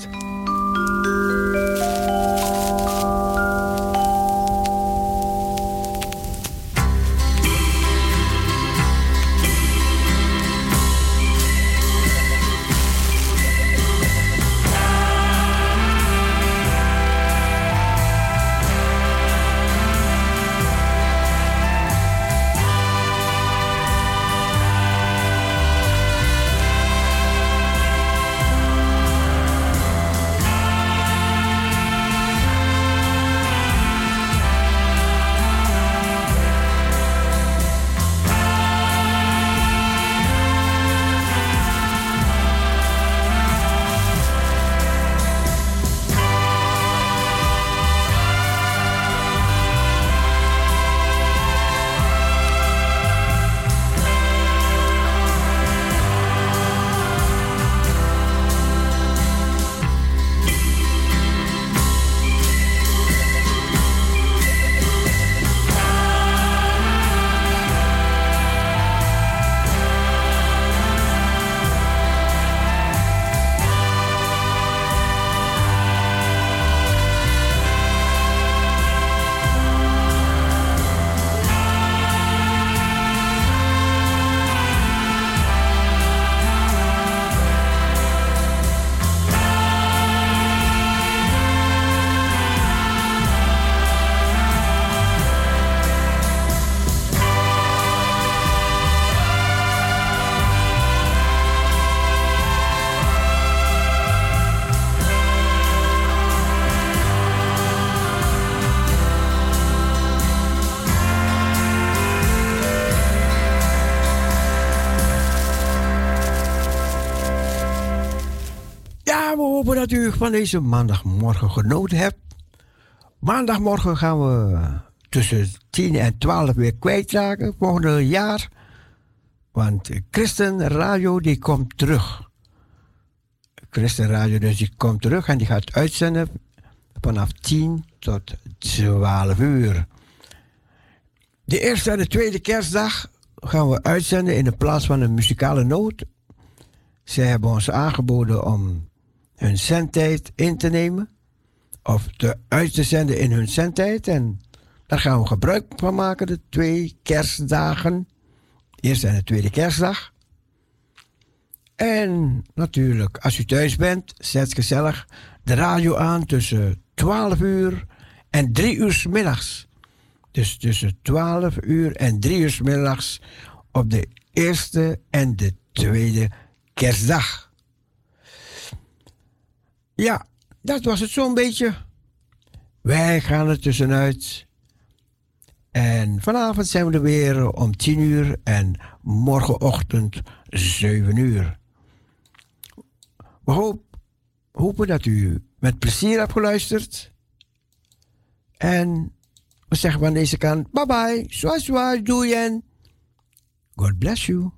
Dat u van deze maandagmorgen genoten hebt. Maandagmorgen gaan we tussen 10 en 12 weer kwijtraken, volgende jaar. Want Christen Radio die komt terug. Christen Radio dus die komt terug en die gaat uitzenden vanaf 10 tot 12 uur. De eerste en de tweede kerstdag gaan we uitzenden in de plaats van een muzikale noot. Zij hebben ons aangeboden om hun zendtijd in te nemen. Of te uit te zenden in hun zendtijd. En daar gaan we gebruik van maken, de twee kerstdagen. Eerste en de tweede kerstdag. En natuurlijk, als u thuis bent, zet gezellig de radio aan tussen 12 uur en 3 uur 's middags. Dus tussen 12 uur en 3 uur 's middags op de eerste en de tweede kerstdag. Ja, dat was het zo'n beetje. Wij gaan er tussenuit. En vanavond zijn we er weer om 10 uur en morgenochtend 7 uur. We hoop, hopen dat u met plezier hebt geluisterd. En we zeggen van deze kant bye bye, swai swai, doei en God bless you.